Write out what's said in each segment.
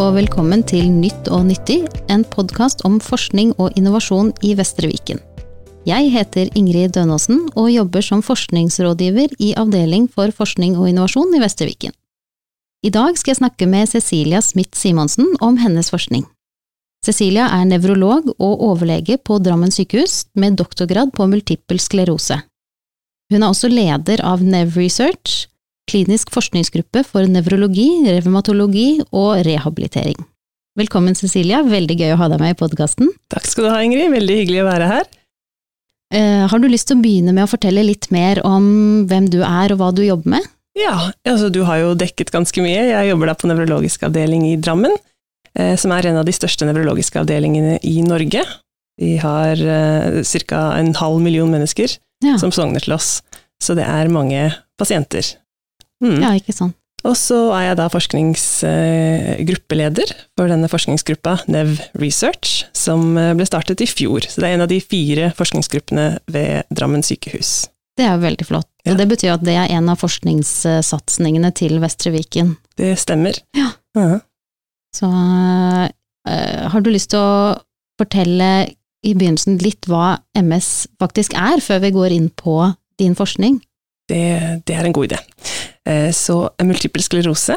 og velkommen til Nytt og nyttig, en podkast om forskning og innovasjon i Vestre Viken. Jeg heter Ingrid Dønåsen og jobber som forskningsrådgiver i Avdeling for forskning og innovasjon i Vestre Viken. I dag skal jeg snakke med Cecilia Smith Simonsen om hennes forskning. Cecilia er nevrolog og overlege på Drammen sykehus med doktorgrad på multippel sklerose. Hun er også leder av Nev Research, klinisk forskningsgruppe for nevrologi, revmatologi og rehabilitering. Velkommen, Cecilia. Veldig gøy å ha deg med i podkasten. Takk skal du ha, Ingrid. Veldig hyggelig å være her. Eh, har du lyst til å begynne med å fortelle litt mer om hvem du er og hva du jobber med? Ja, altså du har jo dekket ganske mye. Jeg jobber da på nevrologisk avdeling i Drammen, eh, som er en av de største nevrologiske avdelingene i Norge. Vi har eh, ca. en halv million mennesker ja. som sogner til oss, så det er mange pasienter. Mm. Ja, ikke sant. Og så er jeg da forskningsgruppeleder for denne forskningsgruppa Nev Research, som eh, ble startet i fjor. Så det er en av de fire forskningsgruppene ved Drammen sykehus. Det er jo veldig flott. Ja. Og det betyr at det er en av forskningssatsingene til Vestre Viken? Det stemmer. Ja. Uh -huh. Så uh, har du lyst til å fortelle i begynnelsen litt hva MS faktisk er, før vi går inn på din forskning? Det, det er en god idé. Eh, så multippel sklerose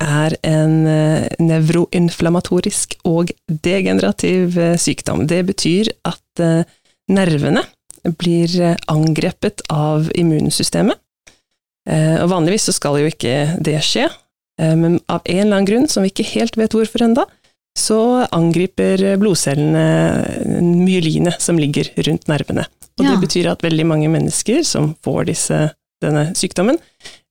er en nevroinflammatorisk nevroinflamatorisk og degenerativ eh, sykdom. Det betyr at nervene blir angrepet av immunsystemet. Og vanligvis så skal jo ikke det skje, men av en eller annen grunn, som vi ikke helt vet hvorfor enda, så angriper blodcellene myelinet som ligger rundt nervene. Og ja. det betyr at veldig mange mennesker som får disse, denne sykdommen,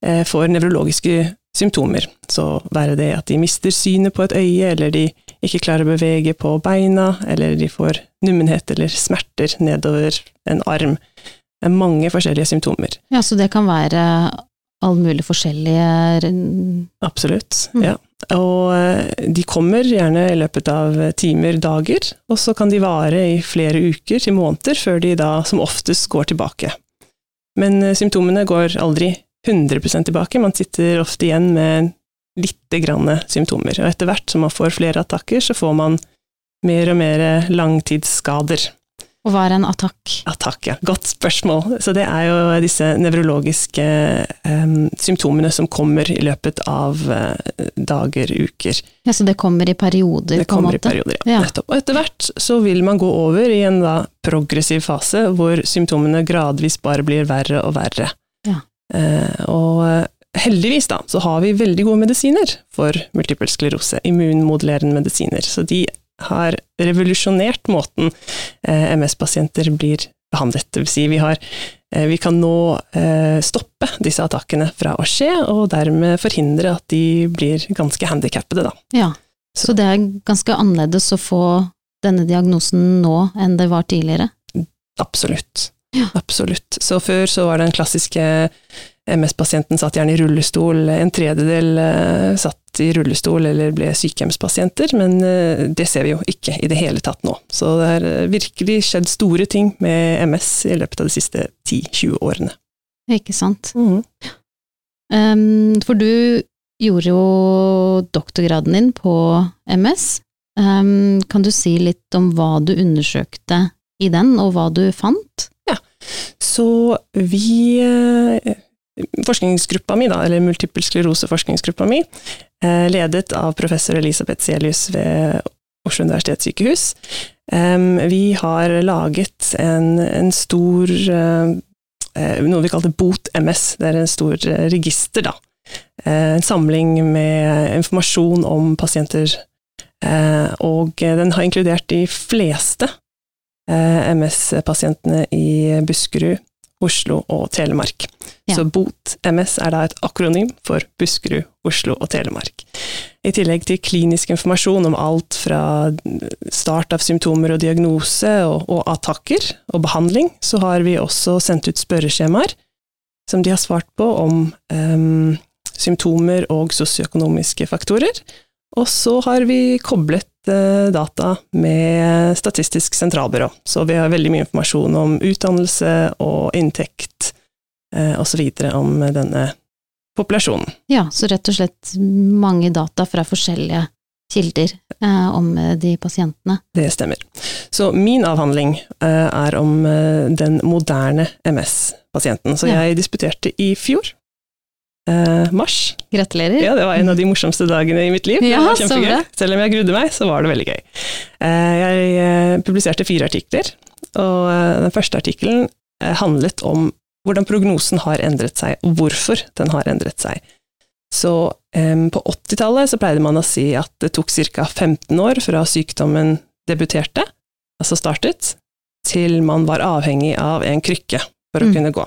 Eh, får nevrologiske symptomer. Så være det at de mister synet på et øye, eller de ikke klarer å bevege på beina, eller de får nummenhet eller smerter nedover en arm. Det er mange forskjellige symptomer. Ja, Så det kan være all mulig forskjellige Absolutt, mm. ja. Og eh, de kommer gjerne i løpet av timer, dager, og så kan de vare i flere uker til måneder før de da som oftest går tilbake. Men eh, symptomene går aldri 100% tilbake, man sitter ofte igjen med lite grann symptomer. Og etter hvert som man får flere attakker, så får man mer og mer langtidsskader. Og hva er en attakk? Attakk, ja. Godt spørsmål. Så det er jo disse nevrologiske um, symptomene som kommer i løpet av uh, dager, uker. Ja, Så det kommer i perioder? Det kommer i perioder, ja. ja. Nettopp. Og etter hvert så vil man gå over i en da progressiv fase hvor symptomene gradvis bare blir verre og verre. Eh, og eh, heldigvis da, så har vi veldig gode medisiner for multiple sklerose, immunmodulerende medisiner. Så de har revolusjonert måten eh, MS-pasienter blir behandlet. Det vil si, vi, har, vi kan nå stoppe disse attakkene fra å skje, og dermed forhindre at de blir ganske handikappede, da. Ja, så det er ganske annerledes å få denne diagnosen nå enn det var tidligere? Absolutt. Ja. Absolutt. Så før så var den klassiske MS-pasienten satt gjerne i rullestol, en tredjedel uh, satt i rullestol eller ble sykehjemspasienter, men det ser vi jo ikke i det hele tatt nå. Så det har virkelig skjedd store ting med MS i løpet av de siste 10-20 årene. Ikke sant. Mm. Um, for du gjorde jo doktorgraden din på MS. Um, kan du si litt om hva du undersøkte i den, og hva du fant? Ja, så vi eh, Forskningsgruppa mi, da, eller multiple sklerose-forskningsgruppa mi, eh, ledet av professor Elisabeth Celius ved Oslo universitetssykehus. Vi har laget en, en stor eh, Noe vi kalte BOT-MS. Det er en stor register, da. En samling med informasjon om pasienter. Og den har inkludert de fleste MS-pasientene i Buskerud, Oslo og Telemark. Ja. Så BOT-MS er da et akronym for Buskerud, Oslo og Telemark. I tillegg til klinisk informasjon om alt fra start av symptomer og diagnose og, og attakker og behandling, så har vi også sendt ut spørreskjemaer som de har svart på om um, symptomer og sosioøkonomiske faktorer. Og så har vi koblet data med Statistisk sentralbyrå, så vi har veldig mye informasjon om utdannelse og inntekt uh, osv. om denne populasjonen. Ja, så rett og slett mange data fra forskjellige kilder eh, om eh, de pasientene. Det stemmer. Så min avhandling eh, er om eh, den moderne MS-pasienten. Så Ja. jeg disputerte i fjor. Eh, mars. Gratulerer. Ja, det var en av de morsomste dagene i mitt liv. Ja, det var kjempegøy. Selv om jeg grudde meg, så var det veldig gøy. Eh, jeg eh, publiserte fire artikler, og eh, den første artikkelen eh, handlet om hvordan prognosen har endret seg, og hvorfor den har endret seg. Så um, på 80-tallet så pleide man å si at det tok ca. 15 år fra sykdommen debuterte, altså startet, til man var avhengig av en krykke for å Mm. kunne gå.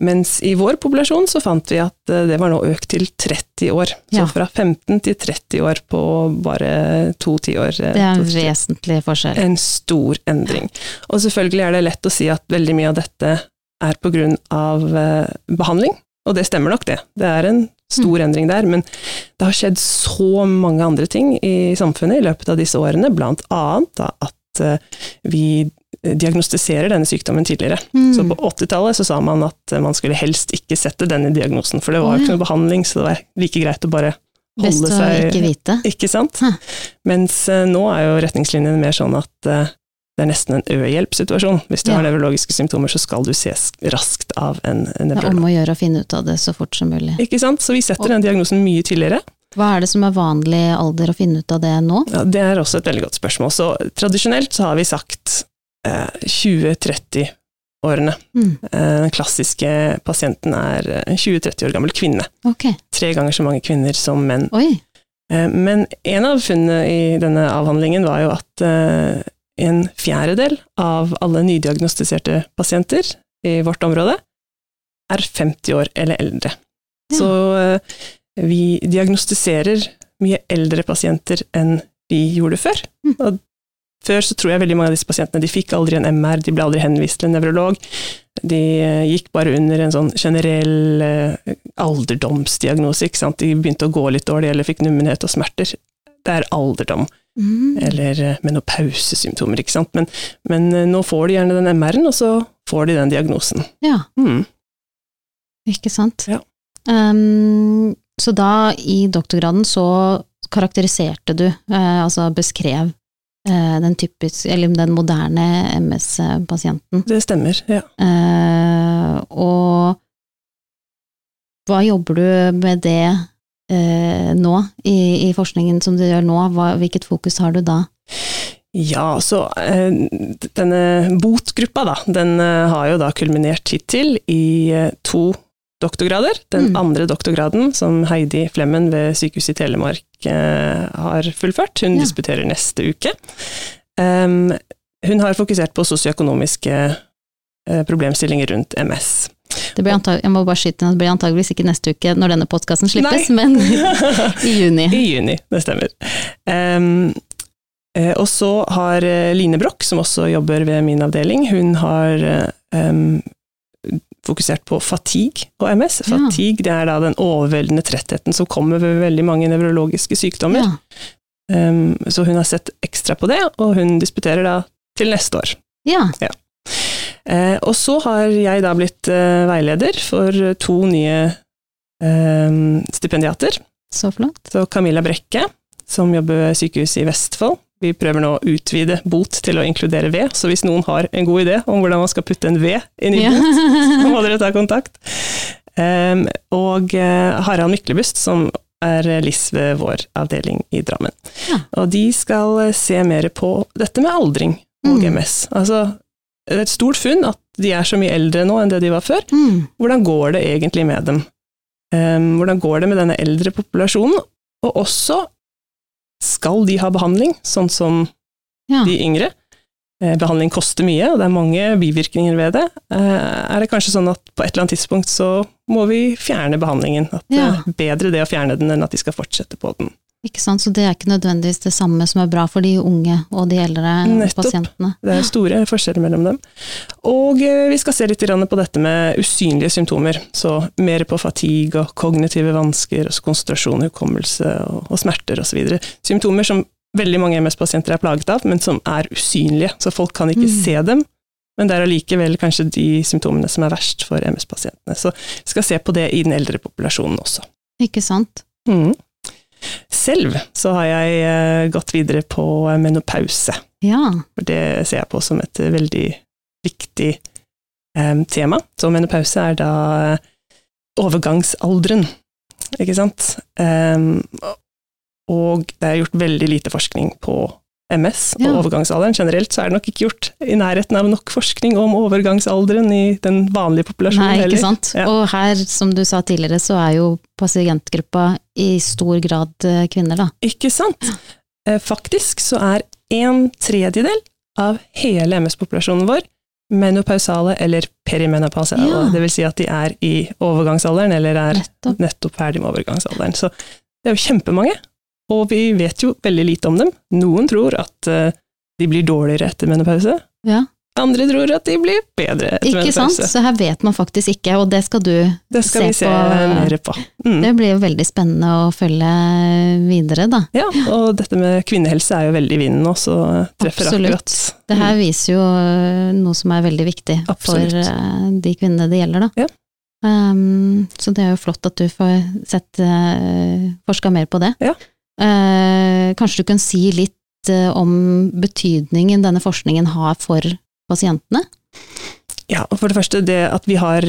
Mens i vår populasjon så fant vi at eh, det var nå økt til 30 år. Så Ja. fra 15 til 30 år på bare to tiår. eh, Det er en vesentlig forskjell. En stor endring. Og selvfølgelig er det lett å si at veldig mye av dette er på grunn av eh, behandling, og det stemmer nok det. Det er en stor Mm. endring der, men det har skjedd så mange andre ting i samfunnet i løpet av disse årene, blant annet at vi diagnostiserer denne sykdommen tidligere. Mm. Så på 80-tallet så sa man at man skulle helst ikke sette denne diagnosen, for det var jo ikke noe behandling, så det var like greit å bare holde Best å seg ikke vite. ikke sant? Hæ. Mens eh, nå er jo retningslinjene mer sånn at eh, det er nesten en ø-hjelp-situasjon. Hvis du Ja. har nevrologiske symptomer, så skal du ses raskt av en, nevrolog. Det er om å gjøre å finne ut av det så fort som mulig. Ikke sant? Så vi setter den diagnosen mye tidligere. Hva er det som er vanlig alder å finne ut av det nå? Ja, det er også et veldig godt spørsmål. Så tradisjonelt så har vi sagt 20-30-årene. Mm. Eh, den klassiske pasienten er en 20-30 år gammel kvinne. Okay. Tre ganger så mange kvinner som menn. oi. Eh, Men en av funnene i denne avhandlingen var jo at eh, en fjerdedel av alle nydiagnostiserte pasienter i vårt område er 50 år eller eldre. Ja. Så eh, vi diagnostiserer mye eldre pasienter enn vi gjorde før. Mm. Og før så tror jeg veldig mange av disse pasientene de fikk aldri en MR, de ble aldri henvist til en nevrolog. De eh, gikk bare under en sånn generell eh, alderdomsdiagnose, ikke sant. De begynte å gå litt dårlig eller fikk nummenhet og smerter. Det er alderdom, Mm. eller eh, menopausesymptomer, ikke sant. Men, men nå får de gjerne den MR-en, og så får de den diagnosen. Ja, Mm. ikke sant? Ja. Um, så da, i doktorgraden, så karakteriserte du, altså beskrev, den typisk, eller den moderne MS-pasienten. Det stemmer, ja. Eh, og hva jobber du med det eh, nå, i, i forskningen som du gjør nå? Hva, hvilket fokus har du da? Ja, så eh, denne botgruppa, da, den eh, har jo da kulminert hittil i eh, to doktorgrader. Den Mm. andre doktorgraden, som Heidi Flemmen ved Sykehuset i Telemark eh, har fullført, hun Ja. disputerer neste uke. Um, hun har fokusert på sosioøkonomiske eh, problemstillinger rundt MS. Det blir antag jeg må bare skyte inn at det blir antageligvis ikke neste uke når denne podkasten slippes, men i juni. I juni, det stemmer. Em, eh, og så har Line Broch, som også jobber ved min avdeling, hun har em, fokusert på fatigue og MS. Ja. Fatigue det er da den overveldende trettheten som kommer ved veldig mange nevrologiske sykdommer. Ja. Um, så hun har sett ekstra på det, og hun disputerer da til neste år. ja. Eh, og så har jeg da blitt uh, veileder for to nye uh, stipendiater. Så flott. Så Camilla Brekke, som jobber ved sykehuset i Vestfold. Vi prøver nå å utvide bot til å inkludere ved, så hvis noen har en god idé om hvordan man skal putte en ved inn i Ja. bot, så må dere ta kontakt. Um, og uh, Harald Myklebust, som er LIS ved vår avdeling i Drammen. Ja. Og de skal eh, se mer på dette med aldring og Mm. MS. Altså, det er et stort funn at de er så mye eldre nå enn det de var før. Mm. Hvordan går det egentlig med dem? Um, hvordan går det med denne eldre populasjonen? Og også, skal de ha behandling, sånn som Ja. de yngre? Eh, behandling koster mye, og det er mange bivirkninger ved det. Eh, er det kanskje sånn at på et eller annet tidspunkt så må vi fjerne behandlingen? At det Ja. er bedre det å fjerne den enn at de skal fortsette på den. Ikke sant, så det er ikke nødvendigvis det samme som er bra for de unge og de eldre Nettopp. pasientene. Det er store forskjeller mellom dem. Og eh, vi skal se litt på dette med usynlige symptomer. Så mer på fatigue og kognitive vansker, konsentrasjon, hukommelse og, og smerter osv. Symptomer som veldig mange MS-pasienter er plaget av, men som er usynlige. Så folk kan ikke Mm. se dem. Men det er allikevel kanskje de symptomene som er verst for MS-pasientene. Så vi skal se på det i den eldre populasjonen også. Ikke sant? Mm. Selv så har jeg eh, gått videre på menopause. Ja. For det ser jeg på som et veldig viktig um, tema. Så menopause er da overgangsalderen, ikke sant. Um, og det er gjort veldig lite forskning på MS og Ja. overgangsalderen. Generelt så er det nok ikke gjort i nærheten av nok forskning om overgangsalderen i den vanlige populasjonen Nei, ikke sant. Ja. Og her, som du sa tidligere, så er jo pasientgruppa i stor grad eh, kvinner, da. Ikke sant? Ja. Faktisk så er en tredjedel av hele MS-populasjonen vår menopausale eller perimenopausale. Ja. Det vil si at de er i overgangsalderen eller er Nettopp. nettopp ferdig med overgangsalderen. Så det er jo kjempemange, og vi vet jo veldig lite om dem. Noen tror at eh, de blir dårligere etter menopause, Ja, andre tror at de blir bedre etter ikke sant. Så her vet man faktisk ikke, og det skal du Det skal vi se på- mer på. Mm. Det blir jo veldig spennende å følge videre, da. Ja, og dette med kvinnehelse er jo veldig i vinden nå, så treffer Absolutt. akkurat. Det her viser jo øh, noe som er veldig viktig Absolutt. for øh, de kvinnene det gjelder, da. Ja. Um, så det er jo flott at du får sett uh, forska mer på det. Ja. Eh, kanskje du kan si litt eh, om betydningen denne forskningen har for pasientene? Ja, for det første det at vi har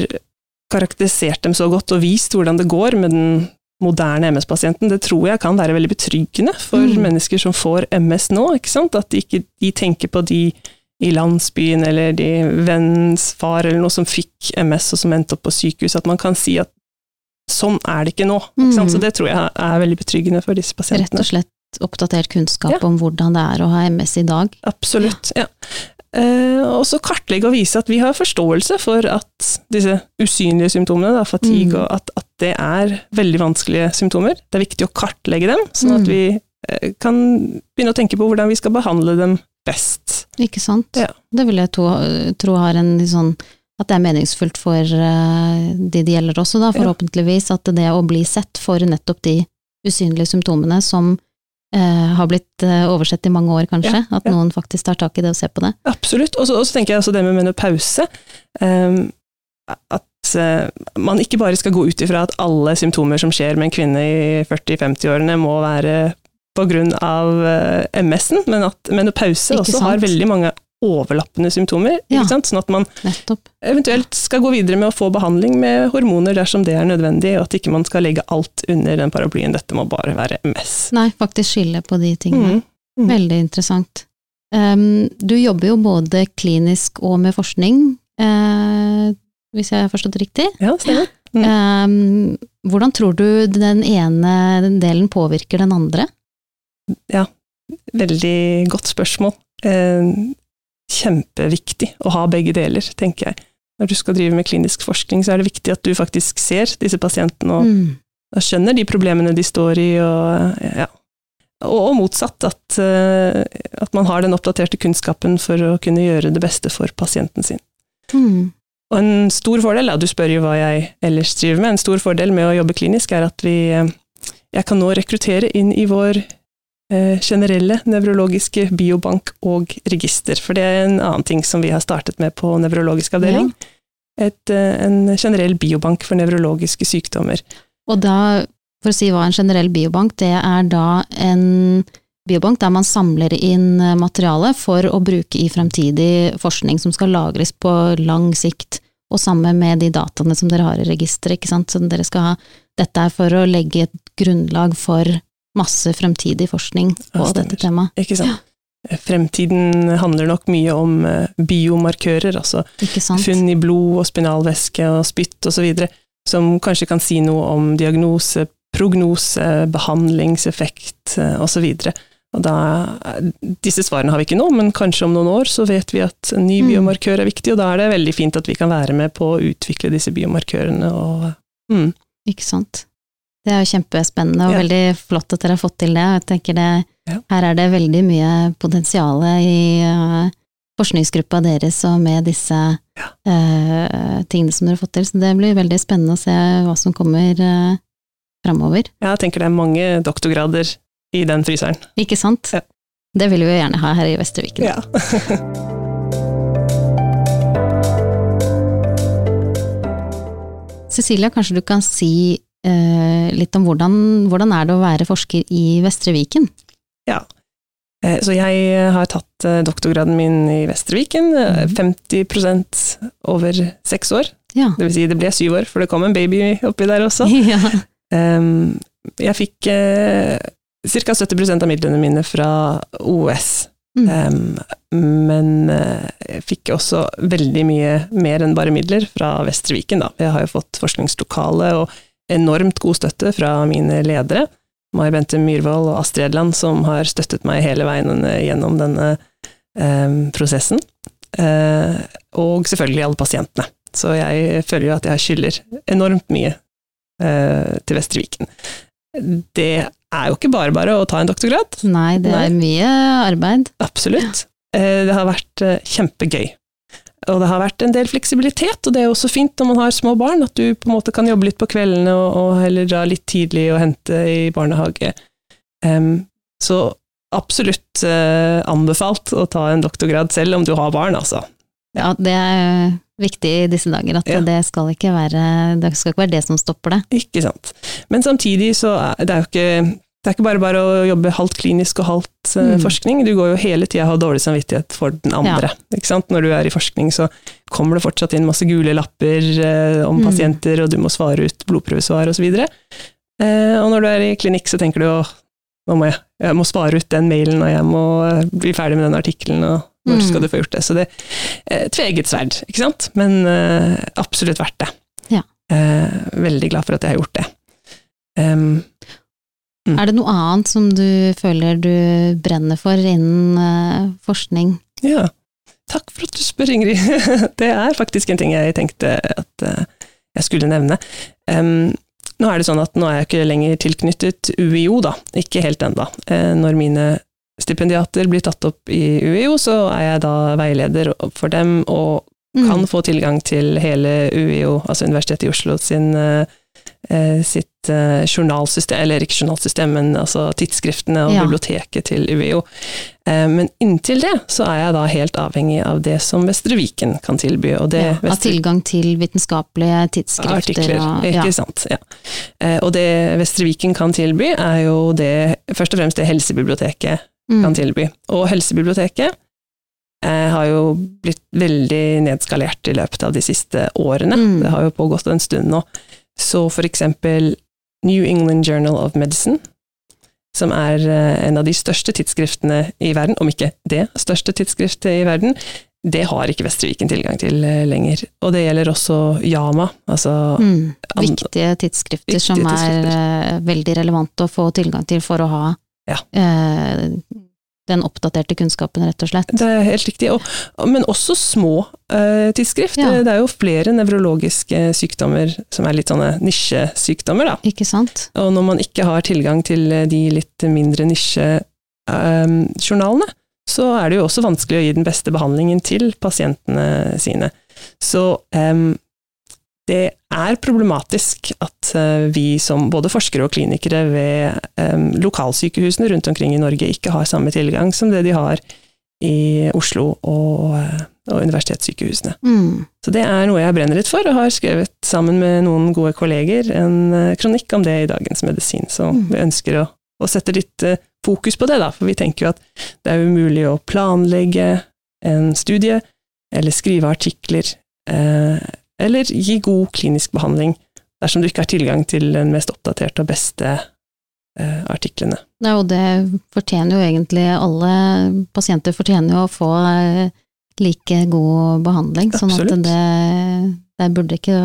karakterisert dem så godt og vist hvordan det går med den moderne MS-pasienten, det tror jeg kan være veldig betryggende for Mm. mennesker som får MS nå, ikke sant? At de ikke de tenker på de i landsbyen eller de vennens far eller noe som fikk MS og som endte opp på sykehus, at man kan si at sånn er det ikke nå. Ikke sant? Mm. Så det tror jeg er veldig betryggende for disse pasientene. Rett og slett oppdatert kunnskap Ja. om hvordan det er å ha MS i dag. Absolutt, ja. Uh, og så kartlegge og vise at vi har forståelse for at disse usynlige symptomene, da, fatigue, Mm. og at, at det er veldig vanskelige symptomer. Det er viktig å kartlegge dem, sånn at Mm. vi uh, kan begynne å tenke på hvordan vi skal behandle dem best. Ikke sant? Ja. Det vil jeg tro, tro har en sånn at det er meningsfullt for eh, de det gjelder også, da, forhåpentligvis. At det å bli sett for nettopp de usynlige symptomene som eh, har blitt eh, oversett i mange år, kanskje. at ja. noen faktisk tar tak i det og ser på det. Absolutt. Og så tenker jeg også det med menopause. Um, at eh, man ikke bare skal gå ut ifra at alle symptomer som skjer med en kvinne i 40-50-årene må være på grunn av eh, MS-en, men at menopause også har veldig mange overlappende symptomer. Ja. Sånn at man Nettopp. eventuelt skal gå videre med å få behandling med hormoner dersom det er nødvendig, og at ikke man skal legge alt under den paraplyen 'dette må bare være MS'. Nei, faktisk skille på de tingene. Mm. Mm. Veldig interessant. Um, du jobber jo både klinisk og med forskning, uh, hvis jeg har forstått riktig. Ja, stemmer. Mm. Um, hvordan tror du den ene delen påvirker den andre? Ja, Veldig godt spørsmål. Eh, kjempeviktig å ha begge deler, tenker jeg. Når du skal drive med klinisk forskning, så er det viktig at du faktisk ser disse pasientene og, Mm. skjønner de problemene de står i, og, ja. og, og motsatt, at, eh, at man har den oppdaterte kunnskapen for å kunne gjøre det beste for pasienten sin. Mm. Og en stor fordel, ja, du spør jo hva jeg ellers driver med, en stor fordel med å jobbe klinisk er at vi, eh, jeg kan nå rekruttere inn i vår generelle nevrologiske biobank og register, for det er en annen ting som vi har startet med på nevrologisk avdeling. Et, eh, en generell biobank for nevrologiske sykdommer. Og da, for å si hva en generell biobank, det er da en biobank der man samler inn eh, materiale for å bruke i fremtidig forskning som skal lagres på lang sikt, og sammen med de dataene som dere har i registeret, ikke sant, dere skal ha Dette er for å legge et grunnlag for masse fremtidig forskning på Ja, dette temaet. Ikke sant? Fremtiden handler nok mye om eh, biomarkører, altså funn i blod og spinalvæske og spytt osv., som kanskje kan si noe om diagnose, prognose, behandlingseffekt osv. Og da, disse svarene har vi ikke nå, men kanskje om noen år så vet vi at en ny Mm. biomarkør er viktig, og da er det veldig fint at vi kan være med på å utvikle disse biomarkørene. Og, mm, Ikke sant. Det er jo kjempespennende og Ja. veldig flott at dere har fått til det. Jeg tenker det, Ja. Her er det veldig mye potensial i uh, forskningsgruppa deres og med disse eh, tingene som dere har fått til, så det blir veldig spennende å se hva som kommer uh, framover. jeg tenker det er mange doktorgrader i den fryseren. Ikke sant? Ja. Det vil vi jo gjerne ha her i Vestre Viken. Ja. Cecilia, kanskje du kan si litt om hvordan, hvordan er det å være forsker i Vestre Viken? Ja. Eh, Så jeg har tatt eh, doktorgraden min i Vestre Viken, eh, Mhm. 50% over seks år. Ja. Det vil si det ble syv år, for det kom en baby oppi der også. ja. Jeg fikk ca. 70% av midlene mine fra OS, Mm. men eh, jeg fikk også veldig mye mer enn bare midler fra Vestre Viken. Da. Jeg har jo fått forskningslokale og enormt god støtte fra mine ledere. Mai Bente Myhrvold og Astrid Edland, som har støttet meg hele veien gjennom denne eh, prosessen. Eh, og selvfølgelig alle pasientene. Så jeg føler jo at jeg skylder enormt mye eh, til Vestre Viken. Det er jo ikke bare bare å ta en doktorgrad. Nei, det er mye arbeid. Absolutt. Eh, Det har vært eh, kjempegøy. Og det har vært en del fleksibilitet, og det er også fint når man har små barn, at du på en måte kan jobbe litt på kveldene og, og heller dra litt tidlig og hente i barnehage. Um, så absolutt uh, anbefalt å ta en doktorgrad selv om du har barn, altså. Ja, det er viktig i disse dager at Ja. det skal ikke være det skal ikke være det som stopper det. Ikke sant. Men samtidig så er det er jo ikke det er ikke bare bare å jobbe halvt klinisk og halvt eh, Mm. forskning, du går jo hele tida og har dårlig samvittighet for den andre. Sant? Når du er i forskning så kommer det fortsatt inn masse gule lapper eh, om Mm. pasienter, og du må svare ut blodprøvesvar osv. Eh, og når du er i klinikk så tenker du å, nå må jeg, jeg må svare ut den mailen, og jeg må eh, bli ferdig med den artikkelen, og når Mm. skal du få gjort det? Så det er tveget sverd, ikke sant? Men eh, absolutt verdt det. Ja. Eh, veldig glad for at jeg har gjort det. Em, Mm. Er det noe annet som du føler du brenner for innen eh, forskning? Ja, takk for at du spør, Ingrid. Det er faktisk en ting jeg tenkte at eh, jeg skulle nevne. Um, nå er det sånn at nå er jeg ikke lenger tilknyttet UiO, da. Ikke helt ennå. når mine stipendiater blir tatt opp i UiO, så er jeg da veileder for dem, og Mm. kan få tilgang til hele UiO, altså Universitetet i Oslo sin eh, eh, sitt eh, journalsystem, eller ikke journalsystem, men altså tidsskriftene og Ja. biblioteket til UiO. Eh, Men inntil det, så er jeg da helt avhengig av det som Vestre Viken kan tilby, og det ja, Av tilgang til vitenskapelige tidsskrifter artikler, og ikke sant. Ja. Eh, Og det Vestre Viken kan tilby, er jo det, først og fremst det Helsebiblioteket Mm. kan tilby. Og Helsebiblioteket eh, har jo blitt veldig nedskalert i løpet av de siste årene. Mm. Det har jo pågått en stund nå. Så for eksempel New England Journal of Medicine, som er eh, en av de største tidsskriftene i verden, om ikke det største tidsskriftet i verden, det har ikke Vestre Viken tilgang til eh, lenger. Og det gjelder også Yama, altså Mm. Viktige tidsskrifter Viktige som er eh, veldig relevante å få tilgang til for å ha Ja. eh, den oppdaterte kunnskapen, rett og slett. Det er helt riktig, og, men også små eh, tidsskrift. Ja. Det er jo flere nevrologiske sykdommer som er litt sånne nisjesykdommer, da. Ikke sant? Og når man ikke har tilgang til eh, de litt mindre nisjejournalene, så er det jo også vanskelig å gi den beste behandlingen til pasientene sine. Så em, det er problematisk at eh, vi som både forskere og klinikere ved lokalsykehusene rundt omkring i Norge ikke har samme tilgang som det de har i Oslo og, eh, og universitetssykehusene. Mm. Så det er noe jeg brenner litt for, og har skrevet sammen med noen gode kolleger en eh, kronikk om det i Dagens Medisin. Så Mm. vi ønsker å, å sette litt eh, fokus på det, da, for vi tenker jo at det er umulig å planlegge en studie, eller skrive artikler, eh, eller gi god klinisk behandling dersom du ikke har tilgang til den mest oppdaterte og beste eh, artiklene. Ja, og det fortjener jo egentlig alle pasienter fortjener jo å få eh, like god behandling, sånn Absolutt. at det, det burde ikke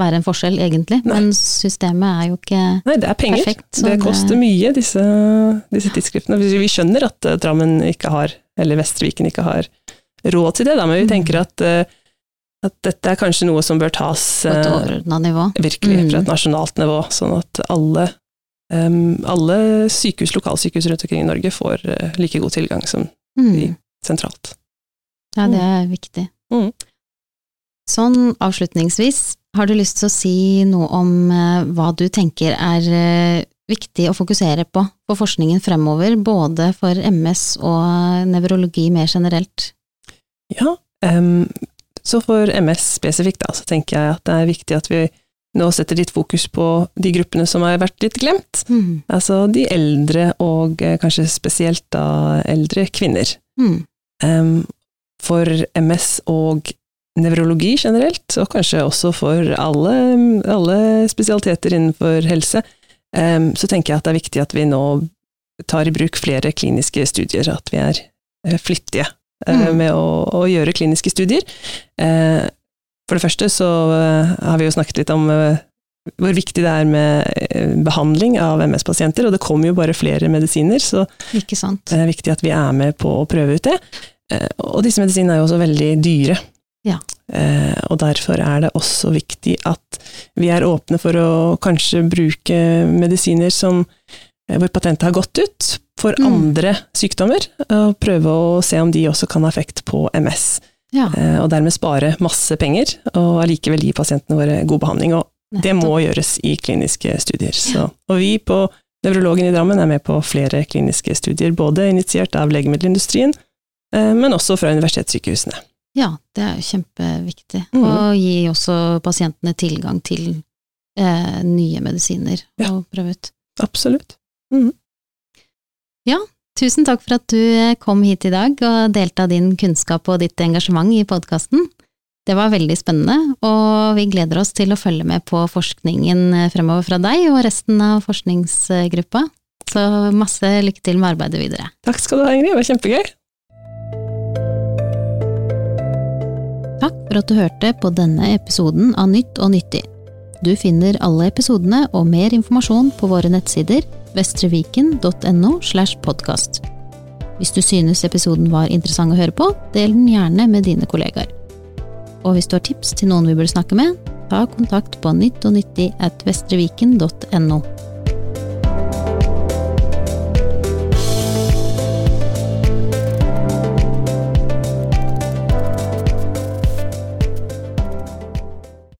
være en forskjell, egentlig. Nei. Men systemet er jo ikke perfekt. Nei, det er penger. perfekt. det koster mye, disse, disse tidsskriftene. Vi vi skjønner at eh, Drammen ikke har, eller Vestre Viken ikke har råd til det, da, men vi Mm. tenker at, eh, at dette er kanskje noe som bør tas På et eh, overordna nivå. virkelig Mm. fra et nasjonalt nivå, sånn at alle, um, alle sykehus, lokalsykehus rundt omkring i Norge får uh, like god tilgang som Mm. sentralt. Ja, det er viktig. Mm. Sånn avslutningsvis, har du lyst til å si noe om uh, hva du tenker er uh, viktig å fokusere på på forskningen fremover, både for MS og nevrologi mer generelt? Ja, em, så for MS spesifikt da, så tenker jeg at det er viktig at vi nå setter litt fokus på de gruppene som har vært litt glemt. Mm. Altså de eldre, og eh, kanskje spesielt da eldre kvinner. Mm. Um, for MS og nevrologi generelt, og kanskje også for alle, alle spesialiteter innenfor helse, um, så tenker jeg at det er viktig at vi nå tar i bruk flere kliniske studier, at vi er eh, flittige Mm. med å, å gjøre kliniske studier. Eh, For det første så eh, har vi jo snakket litt om eh, hvor viktig det er med eh, behandling av MS-pasienter, og det kommer jo bare flere medisiner, så det er viktig at vi er med på å prøve ut det. Eh, Og disse medisinene er jo også veldig dyre. Ja. Eh, Og derfor er det også viktig at vi er åpne for å kanskje bruke medisiner som, eh, hvor patentet har gått ut, for Mm. andre sykdommer, og prøve å se om de også kan ha effekt på MS. Ja, Eh, Og dermed spare masse penger, og allikevel gi pasientene våre god behandling. Og det må gjøres i kliniske studier. Så, og vi på Nevrologen i Drammen er med på flere kliniske studier, både initiert av legemiddelindustrien, eh, men også fra universitetssykehusene. Ja, det er jo kjempeviktig. Mm. Og gi også pasientene tilgang til eh, nye medisiner Ja. å prøve ut. Absolutt. Tusen takk for at du eh, kom hit i dag og delte av din kunnskap og ditt engasjement i podkasten. Det var veldig spennende, og vi gleder oss til å følge med på forskningen eh, fremover fra deg og resten av forskningsgruppa. Så masse lykke til med arbeidet videre. Takk skal du ha, Ingrid. Det var kjempegøy. Takk for at du hørte på denne episoden av Nytt og nyttig. Du finner alle episodene og mer informasjon på våre nettsider vestreviken.no slash podkast. Hvis du synes episoden var interessant å høre på, del den gjerne med dine kollegaer. Og hvis du har tips til noen vi burde snakke med, ta kontakt på nytt og nyttig at vestreviken.no.